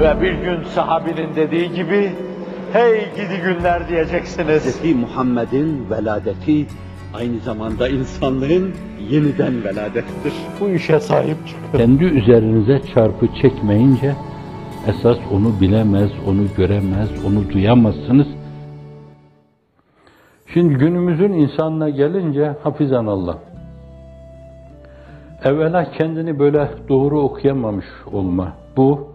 Ve bir gün sahabinin dediği gibi, hey gidi günler diyeceksiniz. Hz. Muhammed'in veladeti aynı zamanda insanlığın yeniden veladettir. Bu işe sahip çıkın. Kendi üzerinize çarpı çekmeyince esas onu bilemez, onu göremez, onu duyamazsınız. Şimdi günümüzün insanına gelince hafizan Allah. Evvela kendini böyle doğru okuyamamış olma. Bu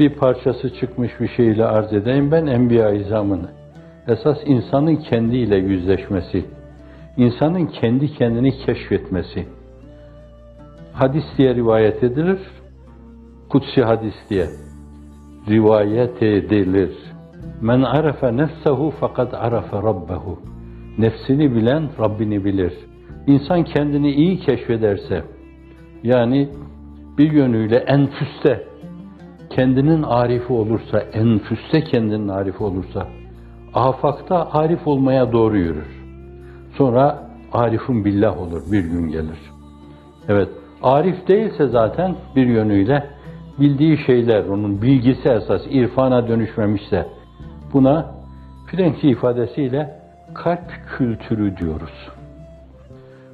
bir parçası çıkmış bir şeyle arz edeyim ben enbiya izamını. Esas insanın kendiyle yüzleşmesi, insanın kendi kendini keşfetmesi. Hadis diye rivayet edilir, kutsi hadis diye rivayet edilir. Men arefe nefsehu fakat arefe rabbehu. Nefsini bilen Rabbini bilir. İnsan kendini iyi keşfederse, yani bir yönüyle enfüste, kendinin arifi olursa, enfüste kendinin arifi olursa, afakta arif olmaya doğru yürür. Sonra arifun billah olur, bir gün gelir. Evet, arif değilse zaten bir yönüyle bildiği şeyler, onun bilgisi esas, irfana dönüşmemişse, buna Frenkçi ifadesiyle kalp kültürü diyoruz.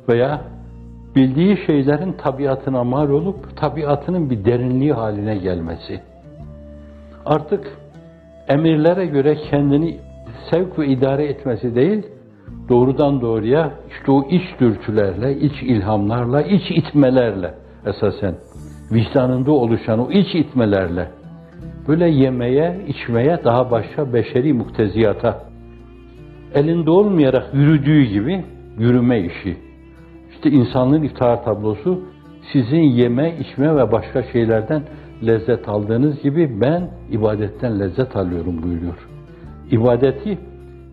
Veya bildiği şeylerin tabiatına mal olup tabiatının bir derinliği haline gelmesi. Artık emirlere göre kendini sevk ve idare etmesi değil, doğrudan doğruya işte o iç dürtülerle, iç ilhamlarla, iç itmelerle esasen vicdanında oluşan o iç itmelerle böyle yemeye, içmeye daha başka beşeri mukteziyata elinde olmayarak yürüdüğü gibi yürüme işi. İşte insanlığın iftihar tablosu sizin yeme, içme ve başka şeylerden lezzet aldığınız gibi ben ibadetten lezzet alıyorum buyuruyor. İbadeti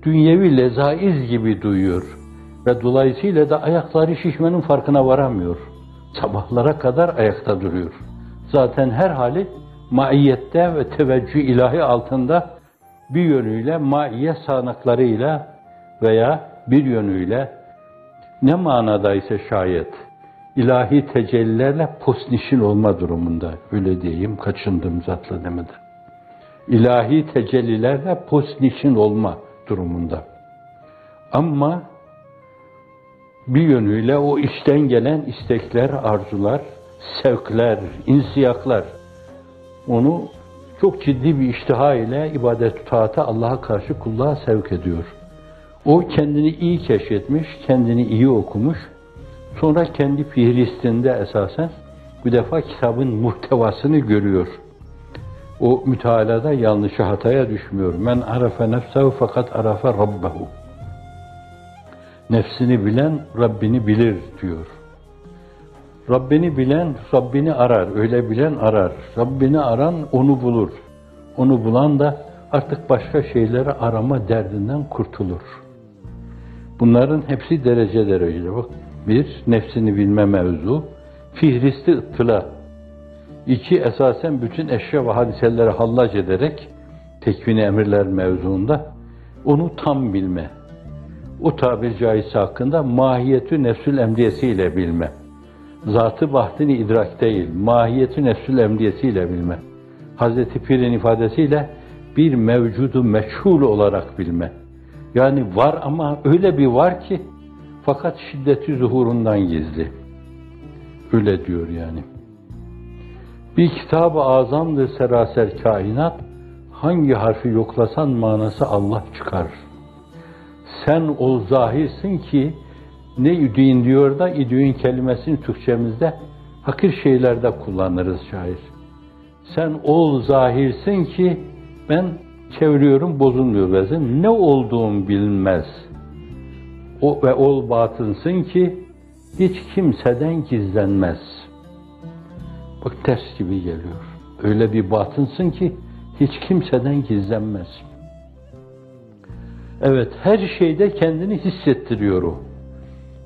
dünyevi lezaiz gibi duyuyor ve dolayısıyla da ayakları şişmenin farkına varamıyor. Sabahlara kadar ayakta duruyor. Zaten her hali maiyette ve teveccüh ilahi altında bir yönüyle maiye sağanaklarıyla veya bir yönüyle ne manada ise şayet ilahi tecellilerle posnişin olma durumunda öyle diyeyim kaçındım zatla demeden. İlahi tecellilerle posnişin olma durumunda. Ama bir yönüyle o içten gelen istekler, arzular, sevkler, insiyaklar onu çok ciddi bir iştiha ile ibadet taata Allah'a karşı kulluğa sevk ediyor. O kendini iyi keşfetmiş, kendini iyi okumuş. Sonra kendi fihristinde esasen bu defa kitabın muhtevasını görüyor. O mütealada yanlışı hataya düşmüyor. Men arafe nefsehu fakat arafe rabbehu. Nefsini bilen Rabbini bilir diyor. Rabbini bilen Rabbini arar. Öyle bilen arar. Rabbini aran onu bulur. Onu bulan da artık başka şeyleri arama derdinden kurtulur. Bunların hepsi derece derece. Bak bir, nefsini bilme mevzu. Fihristi ıttıla. İki, esasen bütün eşya ve hadiseleri hallac ederek tekvini emirler mevzuunda onu tam bilme. O tabir caizse hakkında mahiyetü nefsül emriyesiyle bilme. Zatı bahtini idrak değil, mahiyetü nefsül emriyesiyle bilme. Hazreti Pir'in ifadesiyle bir mevcudu meçhul olarak bilme. Yani var ama öyle bir var ki fakat şiddeti zuhurundan gizli. Öyle diyor yani. Bir kitab-ı azamdır seraser kainat, hangi harfi yoklasan manası Allah çıkar. Sen ol zahirsin ki, ne üdüğün diyor da üdüğün kelimesini Türkçemizde hakir şeylerde kullanırız şair. Sen ol zahirsin ki ben çeviriyorum bozulmuyor vezin. Ne olduğum bilinmez. O ve ol batınsın ki hiç kimseden gizlenmez. Bak ters gibi geliyor. Öyle bir batınsın ki hiç kimseden gizlenmez. Evet, her şeyde kendini hissettiriyor o.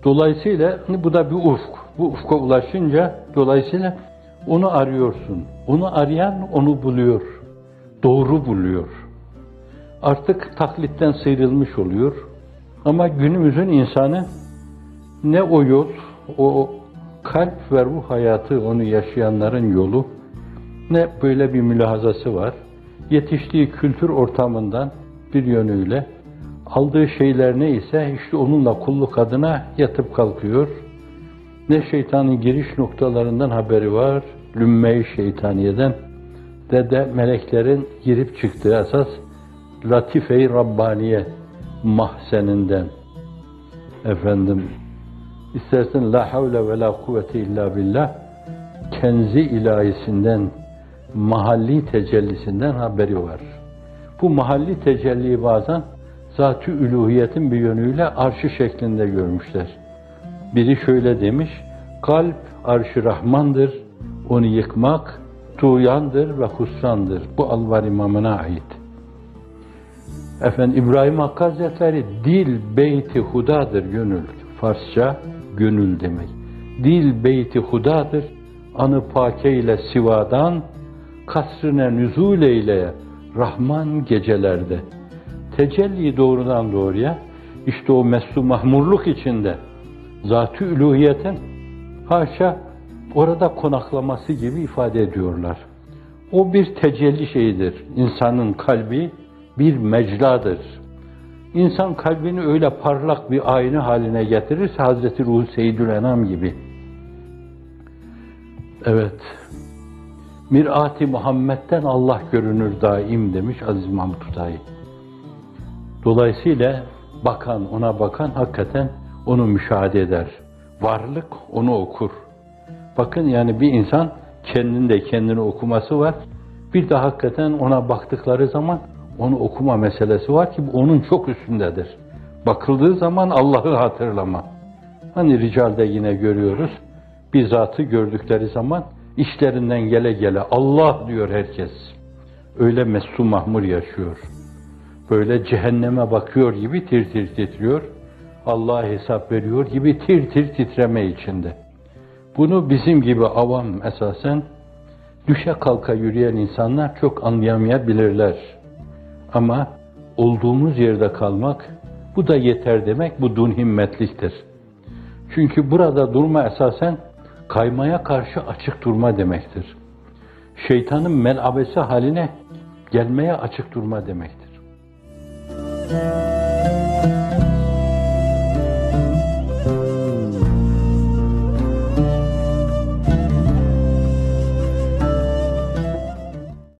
Dolayısıyla hani bu da bir ufk. Bu ufka ulaşınca dolayısıyla onu arıyorsun. Onu arayan onu buluyor. Doğru buluyor. Artık taklitten sıyrılmış oluyor. Ama günümüzün insanı ne o yol, o kalp ve ruh hayatı onu yaşayanların yolu ne böyle bir mülahazası var. Yetiştiği kültür ortamından bir yönüyle aldığı şeyler neyse işte onunla kulluk adına yatıp kalkıyor. Ne şeytanın giriş noktalarından haberi var, lümme-i şeytaniyeden de de meleklerin girip çıktığı esas latife-i Rabbaniye mahzeninden. Efendim, istersen la havle ve la kuvvete illa billah kenzi ilahisinden, mahalli tecellisinden haberi var. Bu mahalli tecelliyi bazen zat-ı üluhiyetin bir yönüyle arşı şeklinde görmüşler. Biri şöyle demiş, kalp arşı Rahmandır, onu yıkmak tuğyandır ve husrandır. Bu Alvar İmamı'na ait. Efendim İbrahim Hakkı Hazretleri dil beyti hudadır gönül. Farsça gönül demek. Dil beyti hudadır. Anı pake ile sivadan kasrine nüzul eyle Rahman gecelerde. Tecelli doğrudan doğruya işte o meslu mahmurluk içinde zat-ı üluhiyetin haşa orada konaklaması gibi ifade ediyorlar. O bir tecelli şeyidir. İnsanın kalbi bir mecladır. İnsan kalbini öyle parlak bir ayna haline getirirse Hazreti Ruhu Seyyidül Enam gibi. Evet. Mir'ati Muhammed'den Allah görünür daim demiş Aziz Mahmud Hüdayi. Dolayısıyla bakan, ona bakan hakikaten onu müşahede eder. Varlık onu okur. Bakın yani bir insan kendinde kendini okuması var. Bir de hakikaten ona baktıkları zaman onu okuma meselesi var ki onun çok üstündedir. Bakıldığı zaman Allah'ı hatırlama. Hani ricalde yine görüyoruz. Bir zatı gördükleri zaman işlerinden gele gele Allah diyor herkes. Öyle meslu mahmur yaşıyor. Böyle cehenneme bakıyor gibi tir tir titriyor. Allah'a hesap veriyor gibi tir tir titreme içinde. Bunu bizim gibi avam esasen düşe kalka yürüyen insanlar çok anlayamayabilirler. Ama olduğumuz yerde kalmak, bu da yeter demek, bu dun himmetliktir. Çünkü burada durma esasen kaymaya karşı açık durma demektir. Şeytanın melabesi haline gelmeye açık durma demektir.